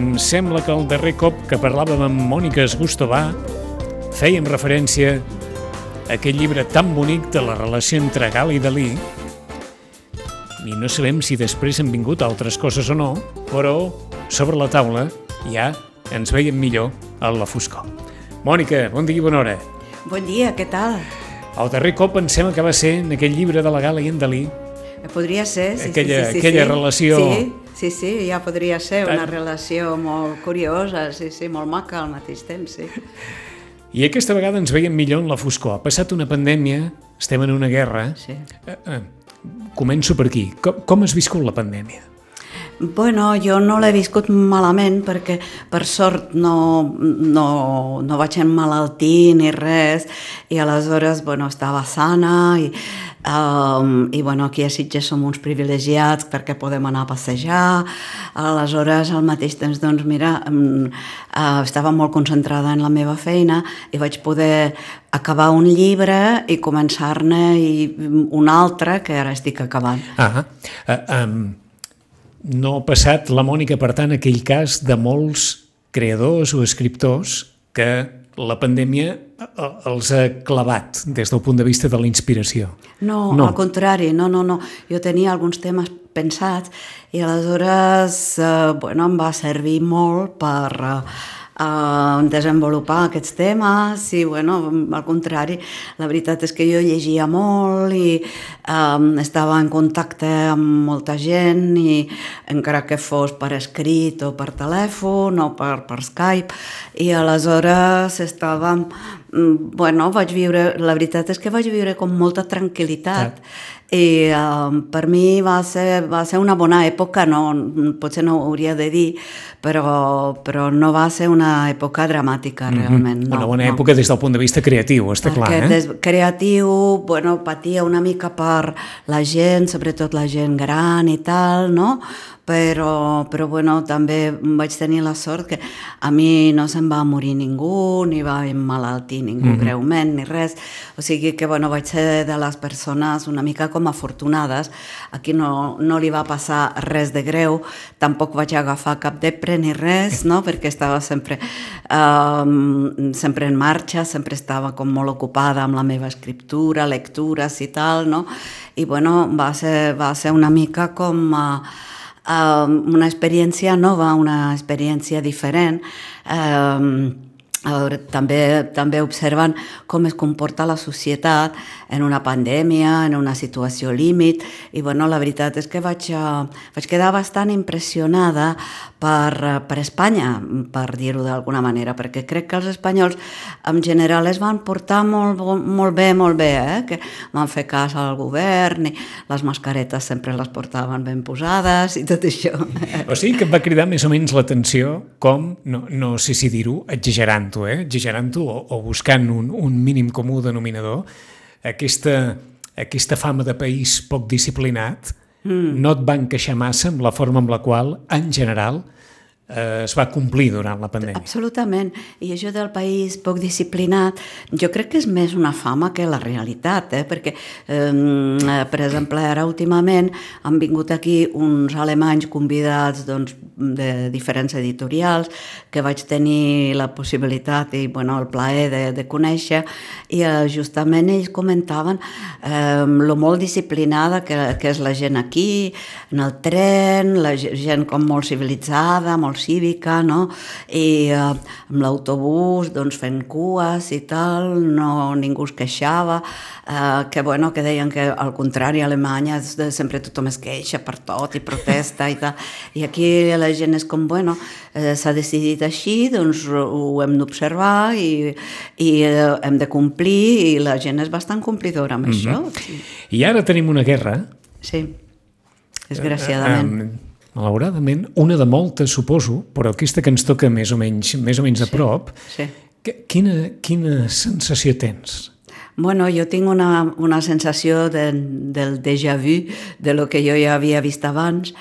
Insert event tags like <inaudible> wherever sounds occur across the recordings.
Em sembla que el darrer cop que parlàvem amb Mònica Esgustovà fèiem referència a aquest llibre tan bonic de la relació entre Gal i Dalí i no sabem si després han vingut altres coses o no, però sobre la taula ja ens veiem millor a la foscor. Mònica, bon dia i bona hora. Bon dia, què tal? El darrer cop em sembla que va ser en aquell llibre de la Gala i en Dalí. Podria ser, sí, aquella, sí, sí, aquella sí. relació sí Sí, sí, ja podria ser una relació molt curiosa, sí, sí, molt maca al mateix temps, sí. <laughs> I aquesta vegada ens veiem millor en la foscor. Ha passat una pandèmia, estem en una guerra. Sí. Eh, eh, començo per aquí. Com, com has viscut la pandèmia? Bueno, jo no l'he viscut malament perquè per sort no, no, no vaig emmalaltir ni res i aleshores bueno, estava sana i Um, I bueno, aquí a Sitges som uns privilegiats perquè podem anar a passejar. Aleshores, al mateix temps, doncs mira, um, uh, estava molt concentrada en la meva feina i vaig poder acabar un llibre i començar-ne un altre que ara estic acabant. Ah, uh, um, no ha passat la Mònica, per tant, aquell cas de molts creadors o escriptors que la pandèmia eh, els ha clavat des del punt de vista de la inspiració. No, no, al contrari, no, no, no. Jo tenia alguns temes pensats i aleshores, eh, bueno, em va servir molt per... Eh, a desenvolupar aquests temes i, bueno, al contrari, la veritat és que jo llegia molt i um, estava en contacte amb molta gent i encara que fos per escrit o per telèfon o per, per Skype i aleshores estàvem bueno, vaig viure, la veritat és que vaig viure com molta tranquil·litat sí i uh, per mi va ser, va ser una bona època, no, potser no ho hauria de dir, però, però no va ser una època dramàtica, realment. Mm -hmm. No, una bona no. època des del punt de vista creatiu, està Perquè clar, eh? Des, creatiu, bueno, patia una mica per la gent, sobretot la gent gran i tal, no? Però, però bueno, també vaig tenir la sort que a mi no se'n va morir ningú, ni va emmalaltir ningú mm -hmm. greument, ni res. O sigui que bueno, vaig ser de les persones una mica com afortunades. Aquí no, no li va passar res de greu, tampoc vaig agafar cap depre ni res, no? perquè estava sempre, um, sempre en marxa, sempre estava com molt ocupada amb la meva escriptura, lectures i tal, no? I bueno, va ser, va ser una mica com... Uh, una experiència nova, una experiència diferent. Eh, veure, també, també observen com es comporta la societat en una pandèmia, en una situació límit, i bueno, la veritat és que vaig, uh, vaig quedar bastant impressionada per, per Espanya, per dir-ho d'alguna manera, perquè crec que els espanyols en general es van portar molt, molt bé, molt bé, eh? que van fer cas al govern, i les mascaretes sempre les portaven ben posades i tot això. O sigui que em va cridar més o menys l'atenció com, no, no sé si dir-ho, exagerant-ho, eh? exagerant-ho o, o buscant un, un mínim comú denominador, aquesta, aquesta fama de país poc disciplinat mm. no et va encaixar massa amb la forma amb la qual, en general, eh, es va complir durant la pandèmia. Absolutament. I això del país poc disciplinat, jo crec que és més una fama que la realitat, eh? perquè, eh, per exemple, ara últimament han vingut aquí uns alemanys convidats doncs, de diferents editorials que vaig tenir la possibilitat i bueno, el plaer de, de conèixer i eh, justament ells comentaven eh, lo molt disciplinada que, que és la gent aquí, en el tren, la gent com molt civilitzada, molt cívica, no? I eh, amb l'autobús, doncs, fent cues i tal, no, ningú es queixava, eh, que, bueno, que deien que al contrari a Alemanya sempre tothom es queixa per tot i protesta i tal, i aquí la la gent és com, bueno, eh, s'ha decidit així, doncs ho hem d'observar i, i eh, hem de complir i la gent és bastant complidora amb mm -hmm. això. Sí. I ara tenim una guerra. Sí, desgraciadament. Eh, eh, malauradament, una de moltes, suposo, però aquesta que ens toca més o menys, més o menys a prop, sí. quina, quina sensació tens? Bueno, jo tinc una, una sensació de, del déjà vu, de lo que jo ja havia vist abans,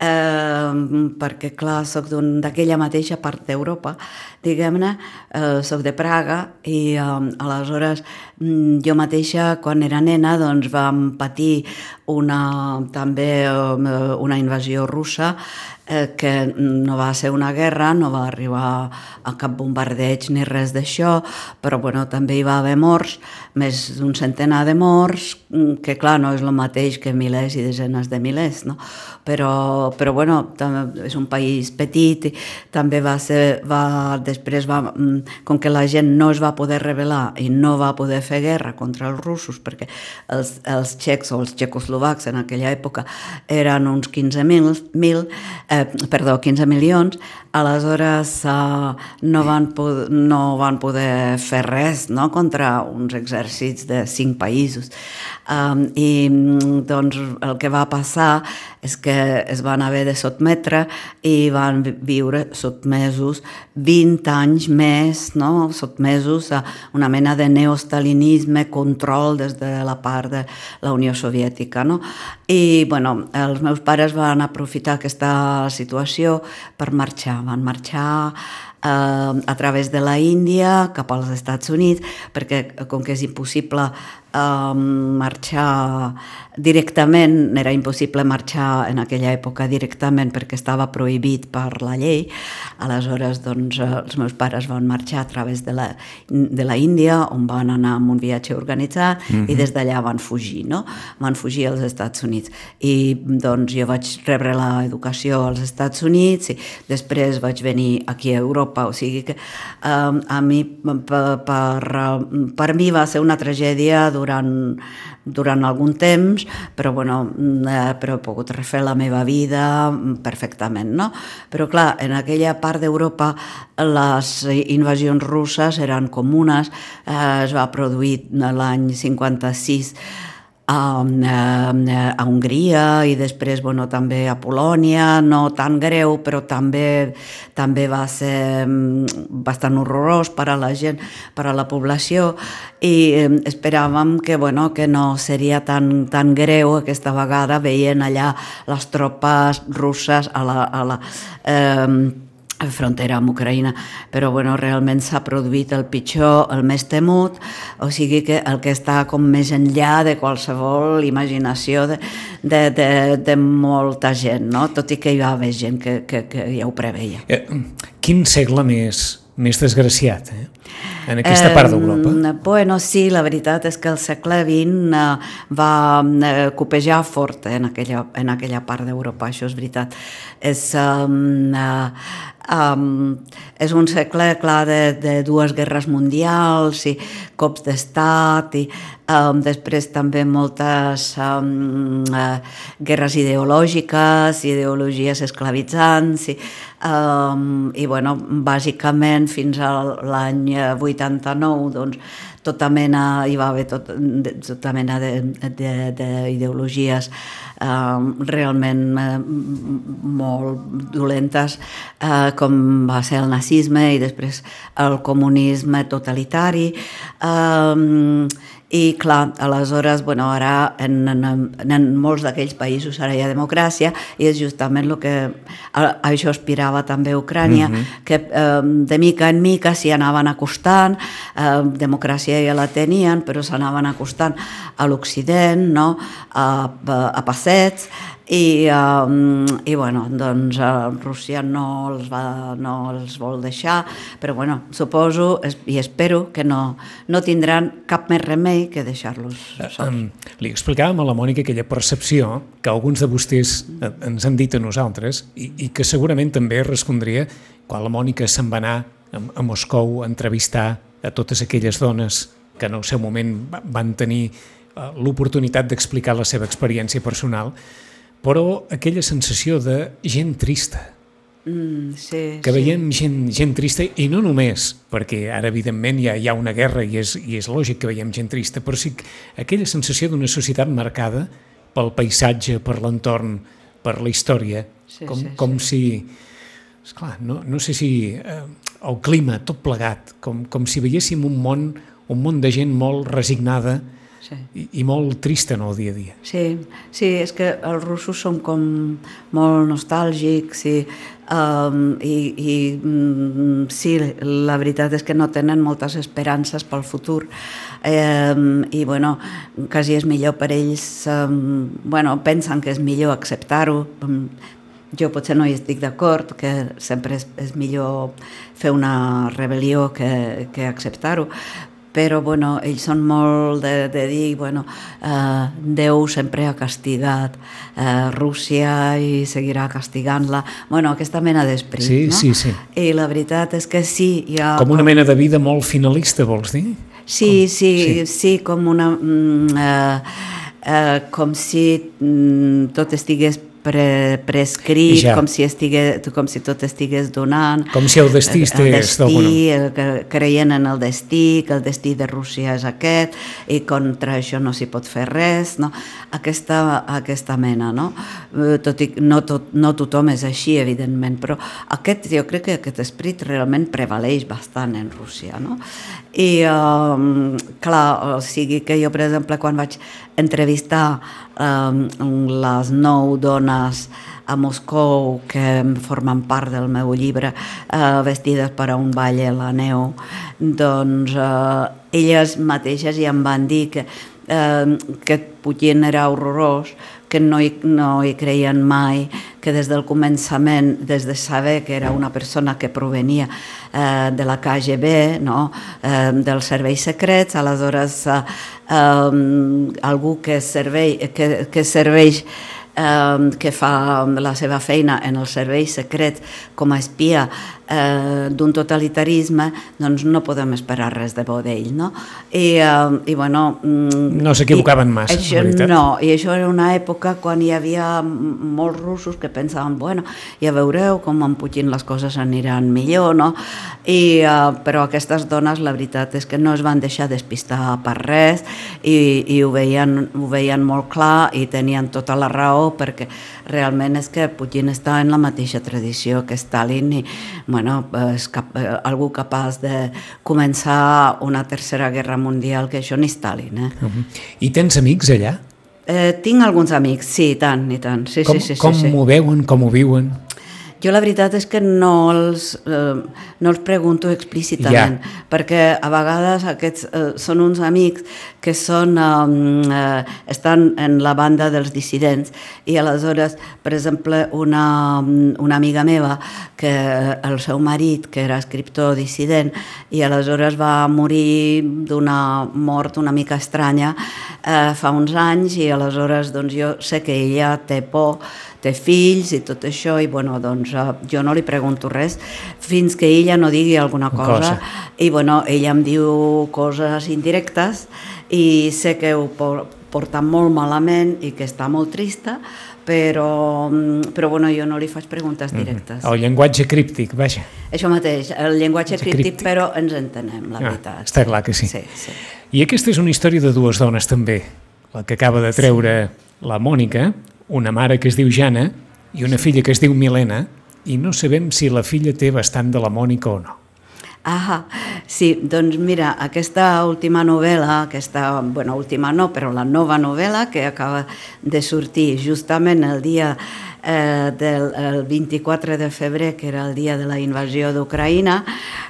eh, perquè, clar, sóc d'aquella mateixa part d'Europa, diguem-ne, eh, sóc de Praga i eh, aleshores mm, jo mateixa, quan era nena, doncs vam patir una, també una invasió russa eh, que no va ser una guerra, no va arribar a cap bombardeig ni res d'això, però bueno, també hi va haver morts, més d'un centenar de morts, mm, que clar, no és el mateix que milers i desenes de milers, no? Però, però bueno, també és un país petit, també va ser, va, després va, mm, com que la gent no es va poder rebel·lar i no va poder fer guerra contra els russos, perquè els, els txecs o els txecoslovacs en aquella època eren uns 15.000, eh, eh, perdó, 15 milions, aleshores eh, no, van no van poder fer res no? contra uns exèrcits de cinc països. Um, I doncs el que va passar és que es van haver de sotmetre i van viure sotmesos 20 anys més, no? sotmesos a una mena de neostalinisme, control des de la part de la Unió Soviètica. No? I bueno, els meus pares van aprofitar aquesta situació per marxar van marxar eh, a través de la Índia cap als Estats Units, perquè com que és impossible marxar directament, era impossible marxar en aquella època directament perquè estava prohibit per la llei, aleshores doncs, eh, els meus pares van marxar a través de la, de la Índia, on van anar amb un viatge organitzat, mm -hmm. i mhm. des d'allà van fugir, no? Van fugir als Estats Units. I doncs jo vaig rebre l'educació als Estats Units i després vaig venir aquí a Europa, o sigui que eh, a mi, per, per, per mi va ser una tragèdia durant durant algun temps, però, bueno, eh, però he pogut refer la meva vida perfectament, no? Però clar, en aquella part d'Europa les invasions russes eren comunes, eh, es va produir l'any 56 a, a, a Hongria i després bueno, també a Polònia, no tan greu, però també, també va ser mm, bastant horrorós per a la gent, per a la població. I esperàvem que, bueno, que no seria tan, tan greu aquesta vegada veient allà les tropes russes a la, a la eh, frontera amb Ucraïna, però bueno, realment s'ha produït el pitjor, el més temut, o sigui que el que està com més enllà de qualsevol imaginació de, de, de, de molta gent, no? tot i que hi va haver gent que, que, que ja ho preveia. Eh, quin segle més, més desgraciat, eh? en aquesta part d'Europa? Eh, bueno, sí, la veritat és que el segle XX eh, va eh, copejar fort en aquella, en aquella part d'Europa, això és veritat. És, eh, Um, és un segle, clar, de, de dues guerres mundials i cops d'estat i um, després també moltes um, uh, guerres ideològiques, ideologies esclavitzants i, um, i bueno, bàsicament fins a l'any 89 doncs, tota mena, hi va haver tot, tota mena d'ideologies eh, realment eh, molt dolentes, eh, com va ser el nazisme i després el comunisme totalitari. Eh, i clar, aleshores, bueno, ara en, en, en molts d'aquells països ara hi ha democràcia i és justament el que a, a això aspirava també Ucrània, mm -hmm. que eh, de mica en mica s'hi anaven acostant, eh, democràcia ja la tenien, però s'anaven acostant a l'Occident, no? a, a, a passets, i, um, i bueno, doncs uh, Rússia no els, va, no els vol deixar, però bueno, suposo es, i espero que no, no tindran cap més remei que deixar-los eh, sols. Um, li explicàvem a la Mònica aquella percepció que alguns de vostès eh, ens han dit a nosaltres i, i que segurament també respondria quan la Mònica se'n va anar a, a Moscou a entrevistar a totes aquelles dones que en el seu moment van tenir l'oportunitat d'explicar la seva experiència personal, però aquella sensació de gent trista, Mm, sí, que sí. veiem gent, gent trista, i no només, perquè ara evidentment hi ha, hi ha una guerra i és, i és lògic que veiem gent trista, però sí que aquella sensació d'una societat marcada pel paisatge, per l'entorn, per la història, Sí, com, sí, com si... Esclar, no, no sé si eh, el clima, tot plegat, com, com si veiéssim un món, un món de gent molt resignada Sí. i, i molt trista en el dia a dia. Sí, sí, és que els russos són com molt nostàlgics i, um, i, i mm, sí, la veritat és que no tenen moltes esperances pel futur um, i bueno, quasi és millor per ells, um, bueno, pensen que és millor acceptar-ho, um, jo potser no hi estic d'acord, que sempre és, és millor fer una rebel·lió que, que acceptar-ho, però bueno, ells són molt de, de dir, bueno, eh, Déu sempre ha castigat eh, Rússia i seguirà castigant-la. Bueno, aquesta mena d'esperit, Sí, no? sí, sí. I la veritat és que sí, hi ha... Com una mena de vida molt finalista, vols dir? Sí, sí, sí. sí, sí, com una... Mm, eh, eh, com si mm, tot estigués pre, prescrit, Ja. com si, estigués, com si tot estigués donant. Com si el destí estigués d'alguna- destí, el, que creien en el destí, que el destí de Rússia és aquest, i contra això no s'hi pot fer res, no? Aquesta, aquesta mena, no? Eh, Tot i no, tot, no tothom és així, evidentment, però aquest, jo crec que aquest esprit realment prevaleix bastant en Rússia, no? I, um, clar, o sigui que jo, per exemple, quan vaig entrevistar um, les nou dones a Moscou que formen part del meu llibre eh, vestides per a un ball a la neu doncs eh, elles mateixes ja em van dir que, eh, que Putin era horrorós que no hi, no hi creien mai, que des del començament, des de saber que era una persona que provenia eh, de la KGB, no? eh, dels serveis secrets, aleshores eh, eh, algú que, servei, que, que serveix eh, que fa la seva feina en els serveis secrets com a espia eh, d'un totalitarisme, doncs no podem esperar res de bo d'ell, no? I, eh, i bueno... mm, No s'equivocaven massa, això, la veritat. No, i això era una època quan hi havia molts russos que pensaven, bueno, ja veureu com amb Putin les coses aniran millor, no? I, uh, però aquestes dones, la veritat és que no es van deixar despistar per res i, i ho, veien, ho veien molt clar i tenien tota la raó perquè realment és que Putin està en la mateixa tradició que Stalin i, bueno, és cap, eh, algú capaç de començar una tercera guerra mundial que ni Stalin, eh? Uh -huh. I tens amics allà? Eh, tinc alguns amics, sí, i tant, i tant. Sí, Com, sí, sí, com sí, sí. ho veuen, com ho viuen? Jo la veritat és que no els, eh, no els pregunto explícitament, Ja. perquè a vegades aquests eh, són uns amics que són, eh, eh, estan en la banda dels dissidents i aleshores, per exemple, una, una amiga meva, que el seu marit, que era escriptor dissident, i aleshores va morir d'una mort una mica estranya eh, fa uns anys i aleshores doncs, jo sé que ella té por té fills i tot això i bueno, doncs eh, jo no li pregunto res fins que ella no digui alguna cosa, Cosa. i bueno, ella em diu coses indirectes i sé que ho por- porta molt malament i que està molt trista però, mm, però bueno, jo no li faig preguntes directes. El llenguatge críptic, vaja. Això mateix, el llenguatge És críptic, críptic. però ens entenem, la Ah, veritat. està clar que sí. Sí, sí. I aquesta és una història de dues dones també. La que acaba de treure la Mònica, una mare que es diu Jana i una filla que es diu Milena, i no sabem si la filla té bastant de la Mònica o no. Ah, sí, doncs mira, aquesta última novel·la, aquesta, bueno, última no, però la nova novel·la que acaba de sortir justament el dia eh, del el 24 de febrer, que era el dia de la invasió d'Ucraïna,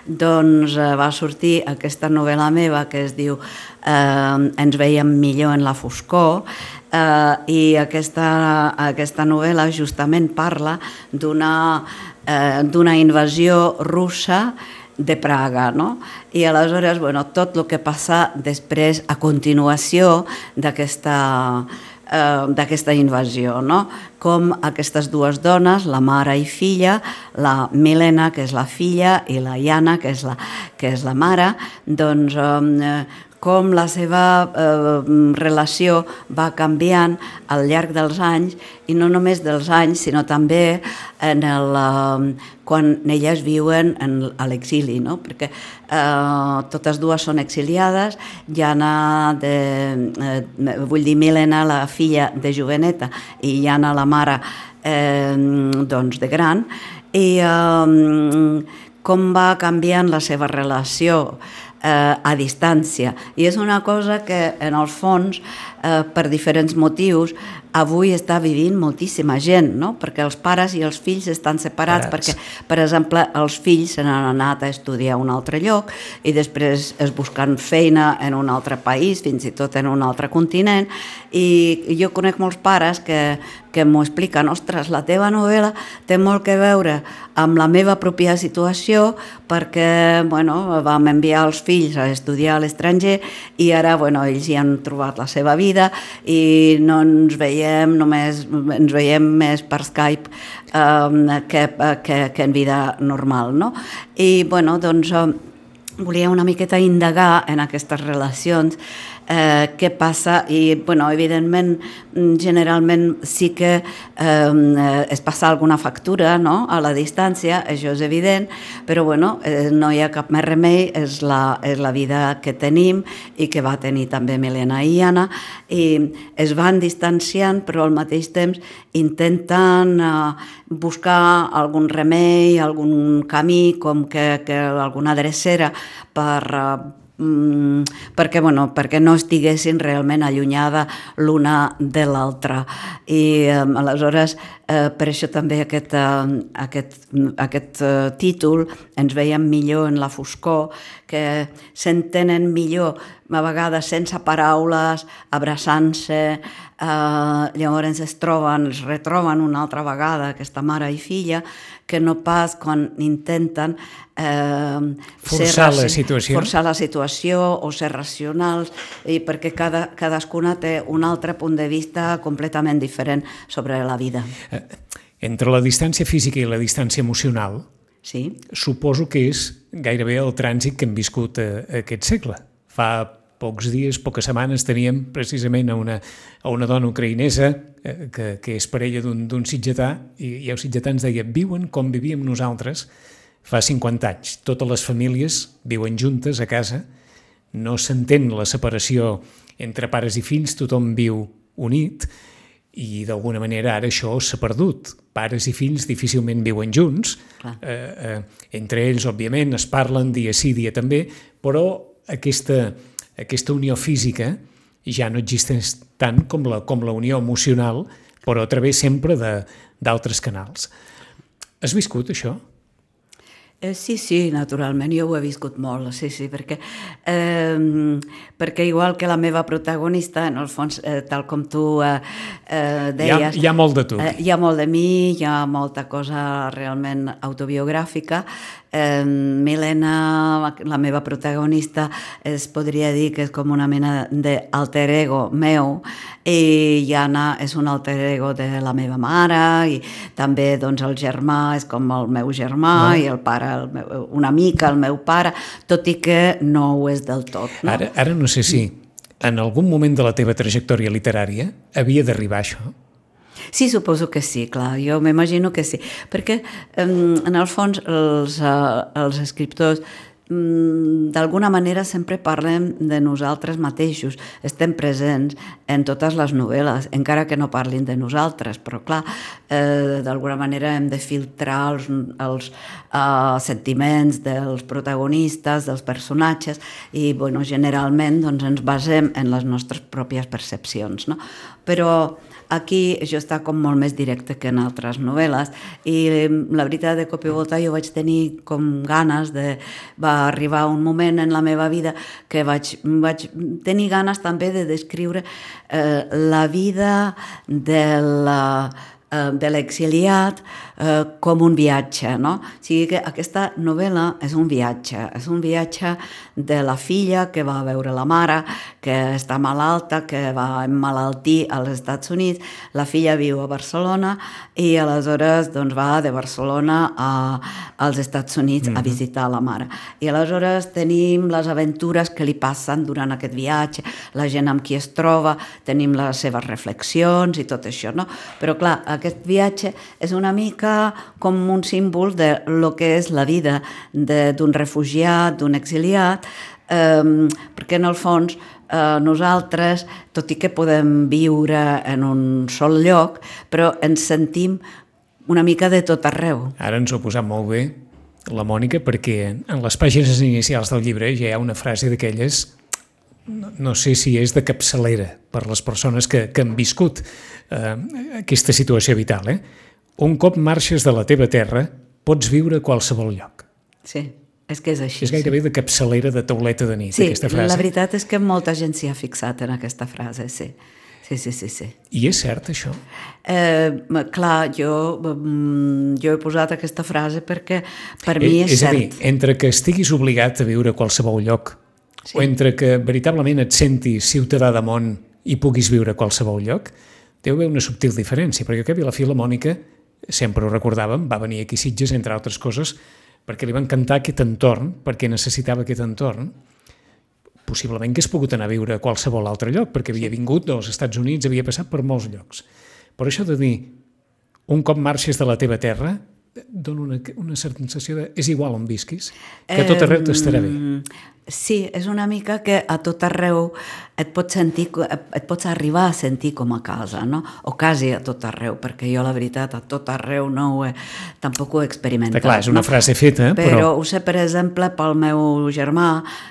doncs eh, va sortir aquesta novel·la meva que es diu eh, Ens veiem millor en la foscor, eh, i aquesta, aquesta novel·la justament parla d'una eh, invasió russa de Praga, no? I aleshores, bueno, tot el que passa després, a continuació d'aquesta eh, d'aquesta invasió, no? Com aquestes dues dones, la mare i filla, la Milena, que és la filla, i la Iana, que és la, que és la mare, doncs eh, com la seva eh, relació va canviant al llarg dels anys, i no només dels anys, sinó també en el, eh, quan elles viuen en, a l'exili, no? perquè eh, totes dues són exiliades, Jana, de, eh, vull dir Milena, la filla de joveneta, i Jana, la mare, eh, doncs de gran, i eh, com va canviant la seva relació a distància. I és una cosa que, en el fons, eh, per diferents motius, avui està vivint moltíssima gent, no? perquè els pares i els fills estan separats, Parats. perquè, per exemple, els fills se n'han anat a estudiar a un altre lloc i després es busquen feina en un altre país, fins i tot en un altre continent, i jo conec molts pares que, que m'ho expliquen, ostres, la teva novel·la té molt que veure amb la meva pròpia situació perquè bueno, vam enviar els fills a estudiar a l'estranger i ara bueno, ells hi han trobat la seva vida i no ens veiem només, ens veiem més per Skype um, que, que, que en vida normal. No? I bueno, doncs, volia una miqueta indagar en aquestes relacions eh, què passa i, bueno, evidentment, generalment sí que eh, es passa alguna factura no? a la distància, això és evident, però bueno, eh, no hi ha cap més remei, és la, és la vida que tenim i que va tenir també Milena i Anna, i es van distanciant, però al mateix temps intenten eh, buscar algun remei, algun camí, com que, que alguna drecera per eh, mm, perquè, bueno, perquè no estiguessin realment allunyada l'una de l'altra. I eh, aleshores, eh, per això també aquest, eh, aquest, aquest eh, títol ens veiem millor en la foscor, que s'entenen millor a vegades sense paraules, abraçant-se, eh, llavors es troben, es retroben una altra vegada, aquesta mare i filla, que no pas quan intenten eh, forçar ser, la situació forçar la situació o ser racionals i perquè cada, cadascuna té un altre punt de vista completament diferent sobre la vida. Eh, entre la distància física i la distància emocional, sí. suposo que és gairebé el trànsit que hem viscut a, a aquest segle. Fa pocs dies, poques setmanes, teníem precisament a una, a una dona ucraïnesa eh, que, que és parella d'un sitgetà i, i el sitgetà ens deia viuen com vivíem nosaltres fa 50 anys. Totes les famílies viuen juntes a casa, no s'entén la separació entre pares i fills, tothom viu unit i d'alguna manera ara això s'ha perdut. Pares i fills difícilment viuen junts, eh, eh, entre ells, òbviament, es parlen dia sí, dia també, però aquesta, aquesta unió física ja no existeix tant com la, com la unió emocional, però a través sempre d'altres canals. Has viscut això? Eh, sí, sí, naturalment, jo ho he viscut molt, sí, sí, perquè, eh, perquè igual que la meva protagonista, en el fons, eh, tal com tu eh, eh, deies... Hi ha, hi ha molt de tu. Eh, hi ha molt de mi, hi ha molta cosa realment autobiogràfica, Eh, Milena, la meva protagonista, es podria dir que és com una mena d'alter ego meu i Jana és un alter ego de la meva mare i també doncs, el germà és com el meu germà no. i el pare el meu, una mica el meu pare, tot i que no ho és del tot. No? Ara, ara no sé si en algun moment de la teva trajectòria literària havia d'arribar això. Sí, suposo que sí, clar, jo m'imagino que sí, perquè en el fons els, uh, els escriptors mm, d'alguna manera sempre parlem de nosaltres mateixos, estem presents en totes les novel·les, encara que no parlin de nosaltres, però clar, eh, d'alguna manera hem de filtrar els, els eh, sentiments dels protagonistes, dels personatges, i bueno, generalment doncs, ens basem en les nostres pròpies percepcions. No? Però Aquí això està com molt més directe que en altres novel·les. I la veritat de cop i volta jo vaig tenir com ganes de... va arribar un moment en la meva vida que vaig, vaig tenir ganes també de descriure eh, la vida de la eh, de l'exiliat eh, com un viatge, no? O sigui que aquesta novel·la és un viatge, és un viatge de la filla que va veure la mare, que està malalta, que va emmalaltir als Estats Units, la filla viu a Barcelona i aleshores doncs, va de Barcelona a, als Estats Units mm -hmm. a visitar la mare. I aleshores tenim les aventures que li passen durant aquest viatge, la gent amb qui es troba, tenim les seves reflexions i tot això, no? Però clar, aquest viatge és una mica com un símbol de lo que és la vida d'un refugiat, d'un exiliat, eh, perquè en el fons eh, nosaltres, tot i que podem viure en un sol lloc, però ens sentim una mica de tot arreu. Ara ens ho ha posat molt bé la Mònica perquè en les pàgines inicials del llibre ja hi ha una frase d'aquelles no, no sé si és de capçalera per les persones que, que han viscut eh, aquesta situació vital. Eh? Un cop marxes de la teva terra, pots viure a qualsevol lloc. Sí, és que és així. És gairebé de capçalera de tauleta de nit, sí, aquesta frase. la veritat és que molta gent s'hi ha fixat en aquesta frase, sí. Sí, sí, sí, sí. I és cert, això? Eh, clar, jo, mm, jo he posat aquesta frase perquè per mi és, és cert. És a dir, entre que estiguis obligat a viure a qualsevol lloc sí. o entre que veritablement et sentis ciutadà de món i puguis viure a qualsevol lloc, deu haver una subtil diferència, perquè que a la fi la Mònica, sempre ho recordàvem, va venir aquí Sitges, entre altres coses, perquè li va encantar aquest entorn, perquè necessitava aquest entorn, possiblement hagués pogut anar a viure a qualsevol altre lloc, perquè havia vingut dels Estats Units, havia passat per molts llocs. Però això de dir, un cop marxes de la teva terra, dona una, una certa sensació de és igual on visquis, que tot arreu t'estarà bé. Sí, és una mica que a tot arreu et pots sentir, et pots arribar a sentir com a casa, no? O quasi a tot arreu, perquè jo la veritat a tot arreu no ho he, tampoc ho he experimentat. Està clar, és una no? frase feta, però... Però ho sé, per exemple, pel meu germà,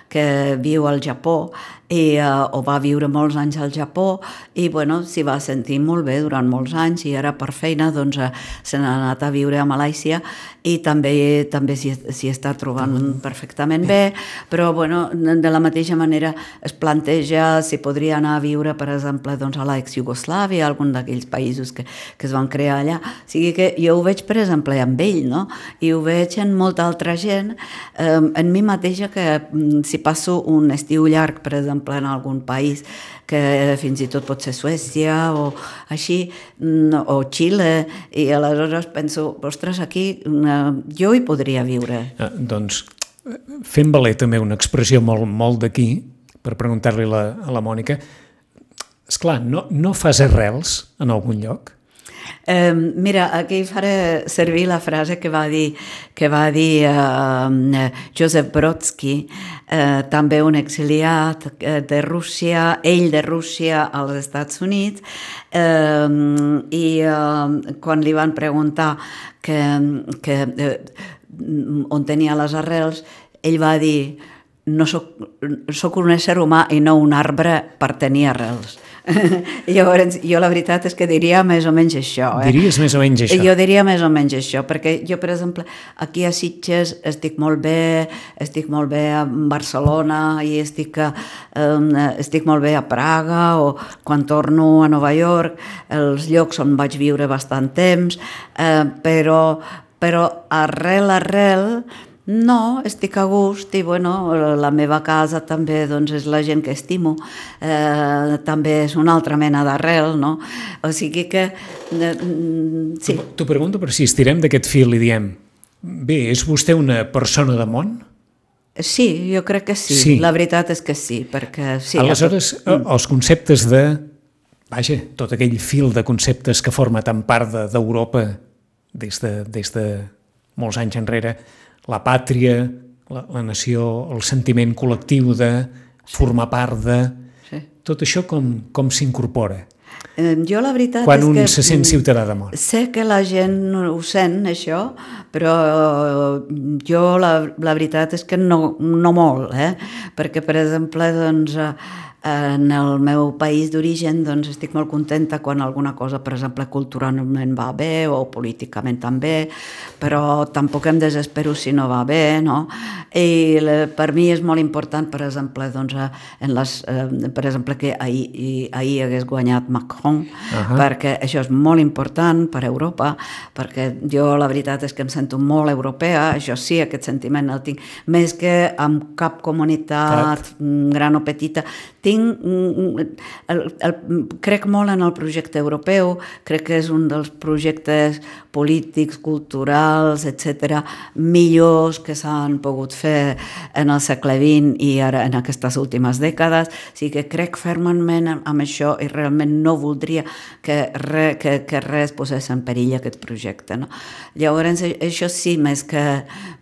que viu al Japó, i uh, o va viure molts anys al Japó i bueno, s'hi va sentir molt bé durant molts anys i ara per feina doncs uh, se n'ha anat a viure a Malàisia i també també s'hi està trobant perfectament bé, però bueno, de la mateixa manera es planteja si podria anar a viure, per exemple, doncs a l'ex-Jugoslàvia, algun d'aquells països que, que es van crear allà. O sigui que jo ho veig, per exemple, amb ell, no? I ho veig en molta altra gent, eh, en mi mateixa, que mm, si passo un estiu llarg, per exemple, en algun país que fins i tot pot ser Suècia o així, mm, o Xile, i aleshores penso, ostres, aquí jo hi podria viure. Ah, doncs fem valer també una expressió molt, molt d'aquí, per preguntar-li a la Mònica, és clar, no, no fas arrels en algun lloc? Eh, mira, aquí faré servir la frase que va dir, que va dir eh, Josep Brodsky, eh, també un exiliat eh, de Rússia, ell de Rússia als Estats Units, eh, i eh, quan li van preguntar que, que, eh, on tenia les arrels, ell va dir no soc, soc un ésser humà i no un arbre per tenir arrels. <laughs> Llavors, jo la veritat és que diria més o menys això. Eh? Diries més o menys això? Jo diria més o menys això, perquè jo, per exemple, aquí a Sitges estic molt bé, estic molt bé a Barcelona i estic, a, um, estic molt bé a Praga o quan torno a Nova York, els llocs on vaig viure bastant temps, eh, però, però arrel, arrel, no, estic a gust i bueno, la meva casa també doncs, és la gent que estimo, eh, també és una altra mena d'arrel, no? O sigui que... Eh, sí. T'ho pregunto per si estirem d'aquest fil i diem bé, és vostè una persona de món? Sí, jo crec que sí. sí. La veritat és que sí, perquè... Sí, Aleshores, ja... Mm. els conceptes de... Vaja, tot aquell fil de conceptes que forma tant part d'Europa de, des, de, des de molts anys enrere, la pàtria, la, la nació, el sentiment col·lectiu de formar part de... Sí. Tot això com, com s'incorpora? Eh, jo la veritat Quan és un que... se sent ciutadà de món. Sé que la gent ho sent, això, però jo la, la veritat és que no, no molt, eh? perquè, per exemple, doncs, en el meu país d'origen doncs estic molt contenta quan alguna cosa, per exemple, culturalment va bé o políticament també, però tampoc em desespero si no va bé, no? I per mi és molt important, per exemple, doncs, en les, eh, per exemple que ahir, ahir hagués guanyat Macron, uh -huh. perquè això és molt important per Europa, perquè jo la veritat és que em sento molt europea, això sí, aquest sentiment el tinc, més que amb cap comunitat gran o petita, tinc, el, el, crec molt en el projecte europeu, crec que és un dels projectes polítics, culturals, etc millors que s'han pogut fer en el segle XX i ara en aquestes últimes dècades. O sigui que crec fermament amb això i realment no voldria que, re, que, que res posés en perill aquest projecte. No? Llavors, això sí, més que,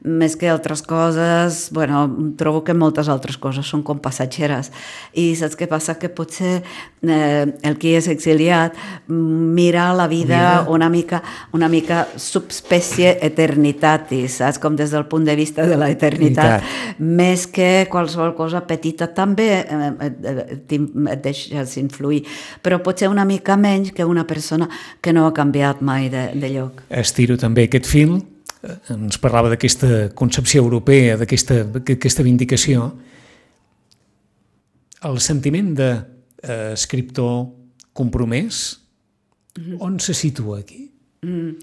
més que altres coses, bueno, trobo que moltes altres coses són com passatgeres i saps què passa? Que potser eh, el qui és exiliat mira la vida mira. una mica, una mica subspecie eternitatis, saps? Com des del punt de vista de la eternitat, més que qualsevol cosa petita també eh, et, et deixes influir, però potser una mica menys que una persona que no ha canviat mai de, de lloc. Estiro també aquest film, eh, ens parlava d'aquesta concepció europea, d'aquesta vindicació, el sentiment d'escriptor eh, compromès, mm -hmm. on se situa aquí? Mm.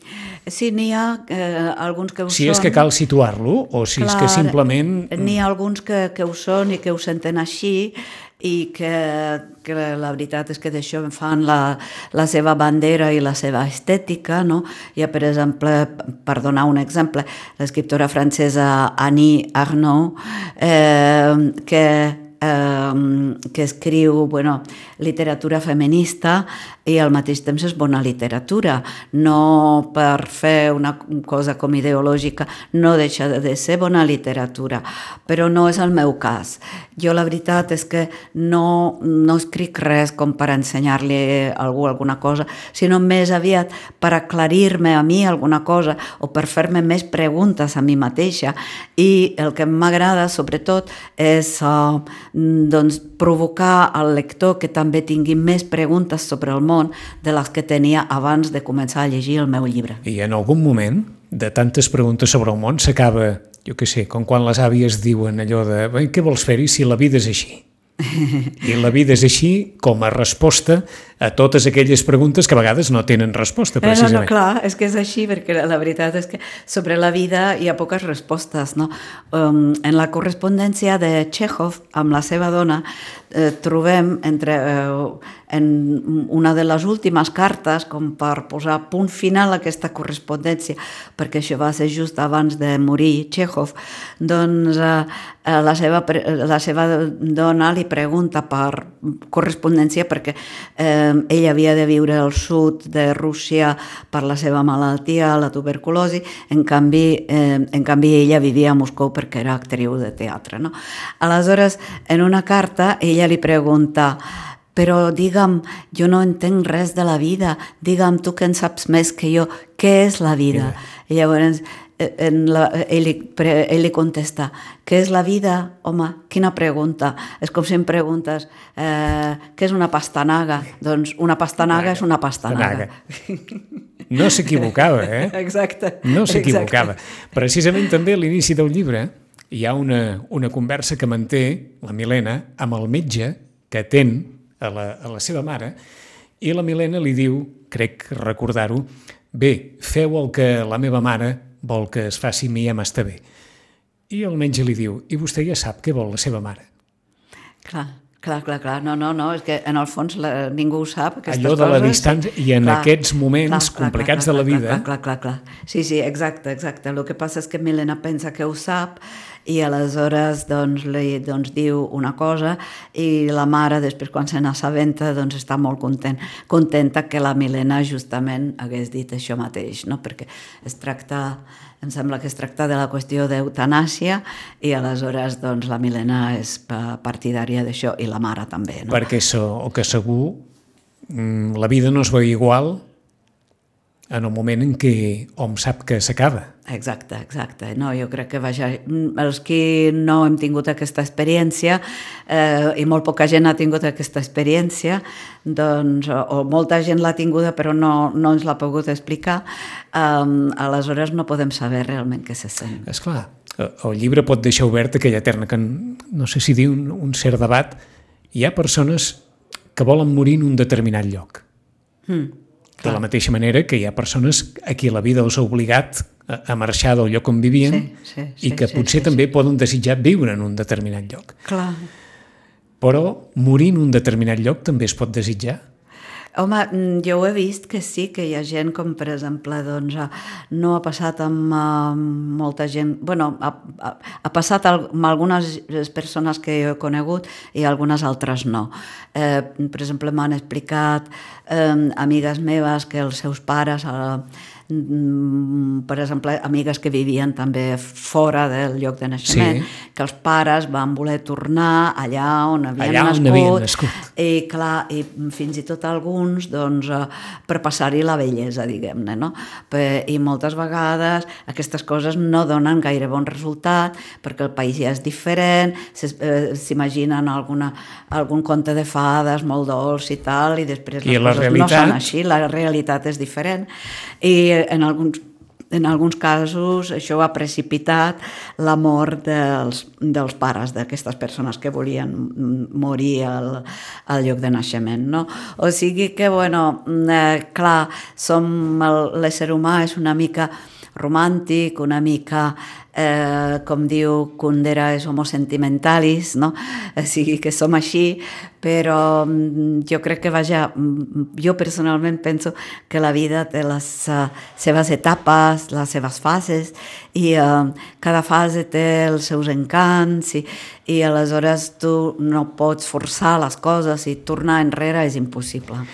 Sí, n'hi ha eh, alguns que ho si són... Si és que cal situar-lo o si Clar, és que simplement... N'hi ha alguns que, que ho són i que ho senten així i que, que la veritat és que d'això fan la, la seva bandera i la seva estètica, no? Hi ha, per exemple, per donar un exemple, l'escriptora francesa Annie Arnaud, eh, que eh, que escriu bueno, literatura feminista i al mateix temps és bona literatura. No per fer una cosa com ideològica no deixa de ser bona literatura, però no és el meu cas. Jo la veritat és que no, no escric res com per ensenyar-li a algú alguna cosa, sinó més aviat per aclarir-me a mi alguna cosa o per fer-me més preguntes a mi mateixa i el que m'agrada sobretot és uh, doncs, provocar al lector que també tingui més preguntes sobre el món de les que tenia abans de començar a llegir el meu llibre. I en algun moment, de tantes preguntes sobre el món, s'acaba, jo què sé, com quan les àvies diuen allò de què vols fer-hi si la vida és així? <laughs> I la vida és així com a resposta a totes aquelles preguntes que a vegades no tenen resposta, precisament. No, no, clar, és que és així, perquè la veritat és que sobre la vida hi ha poques respostes, no? Um, en la correspondència de Chekhov amb la seva dona eh, trobem entre, eh, en una de les últimes cartes com per posar punt final a aquesta correspondència, perquè això va ser just abans de morir Chekhov, doncs eh, eh la, seva, la seva dona li pregunta per correspondència perquè eh, ell havia de viure al sud de Rússia per la seva malaltia, la tuberculosi, en canvi, eh, en canvi ella vivia a Moscou perquè era actriu de teatre. No? Aleshores, en una carta, ella li pregunta però digue'm, jo no entenc res de la vida, digue'm tu que en saps més que jo, què és la vida? I llavors Eh, en la, ell, ell li contesta què és la vida? Home, quina pregunta. És com si em preguntes eh, què és una pastanaga? Doncs una pastanaga és una pastanaga. No s'equivocava, eh? <laughs> Exacte. No s'equivocava. Precisament també a l'inici del llibre hi ha una, una conversa que manté la Milena amb el metge que atén a la, a la seva mare i la Milena li diu, crec recordar-ho, bé, feu el que la meva mare vol que es faci mi ja m'està bé. I el metge li diu, i vostè ja sap què vol la seva mare. Clar, clar, clar, clar. No, no, no, és que en el fons la, ningú ho sap, Allò de la distància i en clar, aquests moments clar, clar, complicats clar, clar, de la vida... Clar, clar, clar, clar. Sí, sí, exacte, exacte. El que passa és que Milena pensa que ho sap i aleshores doncs, li doncs, diu una cosa i la mare després quan se n'assabenta doncs, està molt content, contenta que la Milena justament hagués dit això mateix, no? perquè es tracta em sembla que es tracta de la qüestió d'eutanàsia i aleshores doncs, la Milena és partidària d'això i la mare també. No? Perquè so, o que segur mm, la vida no es veu igual en el moment en què hom sap que s'acaba. Exacte, exacte. No, jo crec que vaja, els que no hem tingut aquesta experiència eh, i molt poca gent ha tingut aquesta experiència, doncs, o, o molta gent l'ha tinguda però no, no ens l'ha pogut explicar, eh, aleshores no podem saber realment què se sent. És clar, el llibre pot deixar obert aquella eterna que no sé si diu un, un cert debat. Hi ha persones que volen morir en un determinat lloc. Mm, de la mateixa manera que hi ha persones a qui la vida els ha obligat a, marxar del lloc on vivien sí, sí, sí, i que sí, potser sí, també sí. poden desitjar viure en un determinat lloc. Clar. Però morir en un determinat lloc també es pot desitjar? Home, mm, jo ho he vist que sí, que hi ha gent com, per exemple, doncs, no ha passat amb uh, molta gent... bueno, ha, ha, ha passat amb algunes persones que jo he conegut i algunes altres no. Eh, per exemple, m'han explicat eh, amigues meves que els seus pares... Eh, per exemple, amigues que vivien també fora del lloc de naixement, sí. que els pares van voler tornar allà on havien, allà nascut, on havien nascut. I, clar, i fins i tot alguns doncs, eh, per passar-hi la bellesa, diguem-ne, no? I moltes vegades aquestes coses no donen gaire bon resultat perquè el país ja és diferent, eh, s'imaginen alguna, algun conte de fades molt dolç i tal, i després les I coses realitat... no són així, la realitat és diferent. I en alguns en alguns casos això ha precipitat la mort dels, dels pares d'aquestes persones que volien morir al, al lloc de naixement. No? O sigui que, bueno, eh, clar, som l'ésser humà és una mica romàntic, una mica eh, com diu Kundera, és homo sentimentalis, no? O sigui que som així, però mm, jo crec que, vaja, mm, jo personalment penso que la vida té les uh, seves etapes, les seves fases, i uh, cada fase té els seus encants, i, i aleshores tu no pots forçar les coses i tornar enrere és impossible.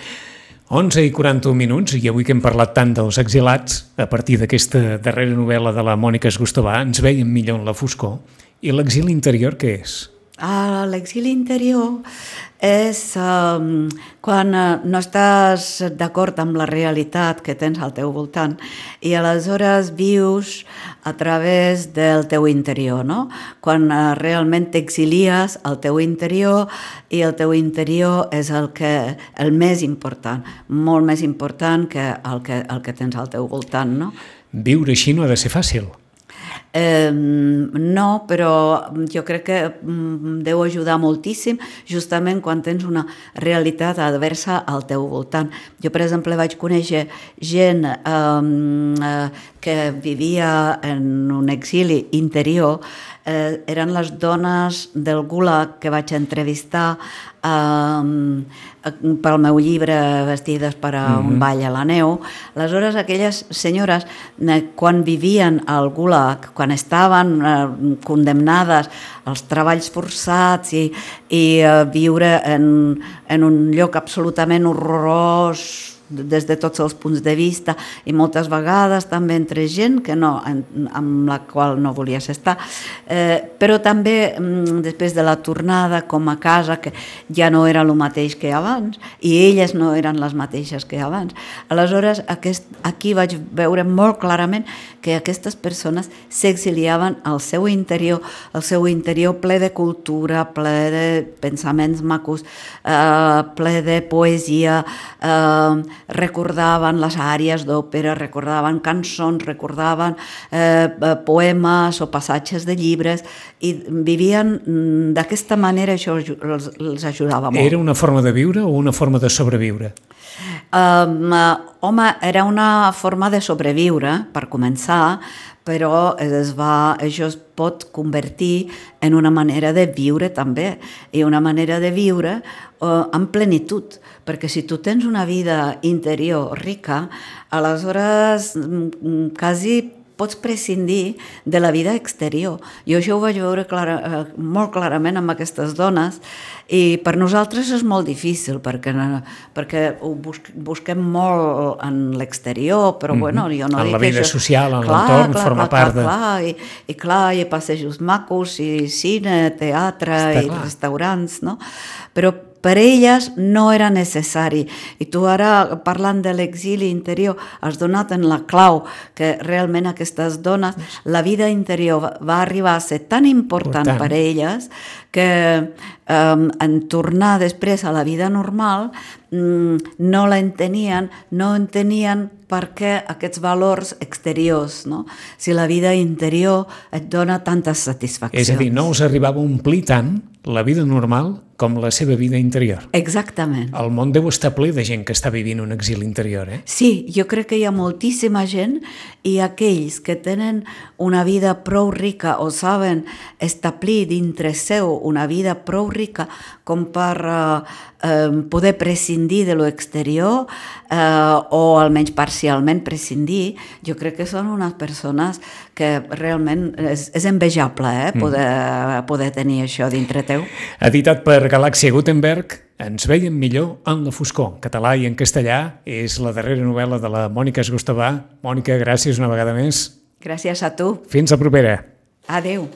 11 i 41 minuts, i avui que hem parlat tant dels exilats, a partir d'aquesta darrera novel·la de la Mònica Esgustovà, ens veiem millor en la foscor. I l'exili interior què és? Ah, l'exili interior és um, quan uh, no estàs d'acord amb la realitat que tens al teu voltant i aleshores vius a través del teu interior, no? Quan uh, realment t'exilies al teu interior i el teu interior és el, que, el més important, molt més important que el que, el que tens al teu voltant, no? Viure així no ha de ser fàcil. Eh, no, però jo crec que mm, deu ajudar moltíssim justament quan tens una realitat adversa al teu voltant. Jo, per exemple, vaig conèixer gent eh, que vivia en un exili interior eh, eren les dones del Gulag que vaig entrevistar eh, pel meu llibre Vestides per a un mm -hmm. ball a la neu. Aleshores, aquelles senyores, eh, quan vivien al Gulag, quan estaven eh, condemnades als treballs forçats i, i eh, viure en, en un lloc absolutament horrorós, des de tots els punts de vista i moltes vegades també entre gent que no, amb la qual no volies estar, eh, però també mm, després de la tornada com a casa, que ja no era el mateix que abans i elles no eren les mateixes que abans. Aleshores, aquest, aquí vaig veure molt clarament que aquestes persones s'exiliaven al seu interior, al seu interior ple de cultura, ple de pensaments macos, eh, ple de poesia, eh, recordaven les àrees d'òpera, recordaven cançons, recordaven eh, eh, poemes o passatges de llibres i vivien mm, d'aquesta manera, això els, els ajudava molt. Era una forma de viure o una forma de sobreviure? Um, home, era una forma de sobreviure, per començar, però es va, això es pot convertir en una manera de viure també, i una manera de viure uh, amb plenitud, perquè si tu tens una vida interior rica, aleshores mm, quasi pots prescindir de la vida exterior. Jo això ho vaig veure clara, eh, molt clarament amb aquestes dones i per nosaltres és molt difícil perquè, perquè ho busquem molt en l'exterior, però mm -hmm. bueno, jo no en dic la vida això... social, en l'entorn, forma clar, part de... Clar, i, i clar, hi ha passejos macos, i cine, teatre, Està i clar. restaurants, no? Però per elles no era necessari. I tu ara, parlant de l'exili interior, has donat en la clau que realment aquestes dones, la vida interior va arribar a ser tan important Important. per elles que um, en tornar després a la vida normal mm, no la entenien, no entenien per què aquests valors exteriors, no? si la vida interior et dona tantes satisfaccions. És a dir, no us arribava a omplir tant la vida normal com la seva vida interior. Exactament. El món deu estar ple de gent que està vivint un exili interior, eh? Sí, jo crec que hi ha moltíssima gent i aquells que tenen una vida prou rica o saben establir dintre seu una vida prou rica com per eh, eh, poder prescindir de lo exterior eh, o almenys parcialment prescindir, jo crec que són unes persones que realment és, és envejable eh, poder, poder tenir això dintre teu. Editat per Galàxia Gutenberg, ens veiem millor en la foscor. Català i en castellà és la darrera novel·la de la Mònica Esgostobà. Mònica, gràcies una vegada més. Gràcies a tu. Fins la propera. Adeu.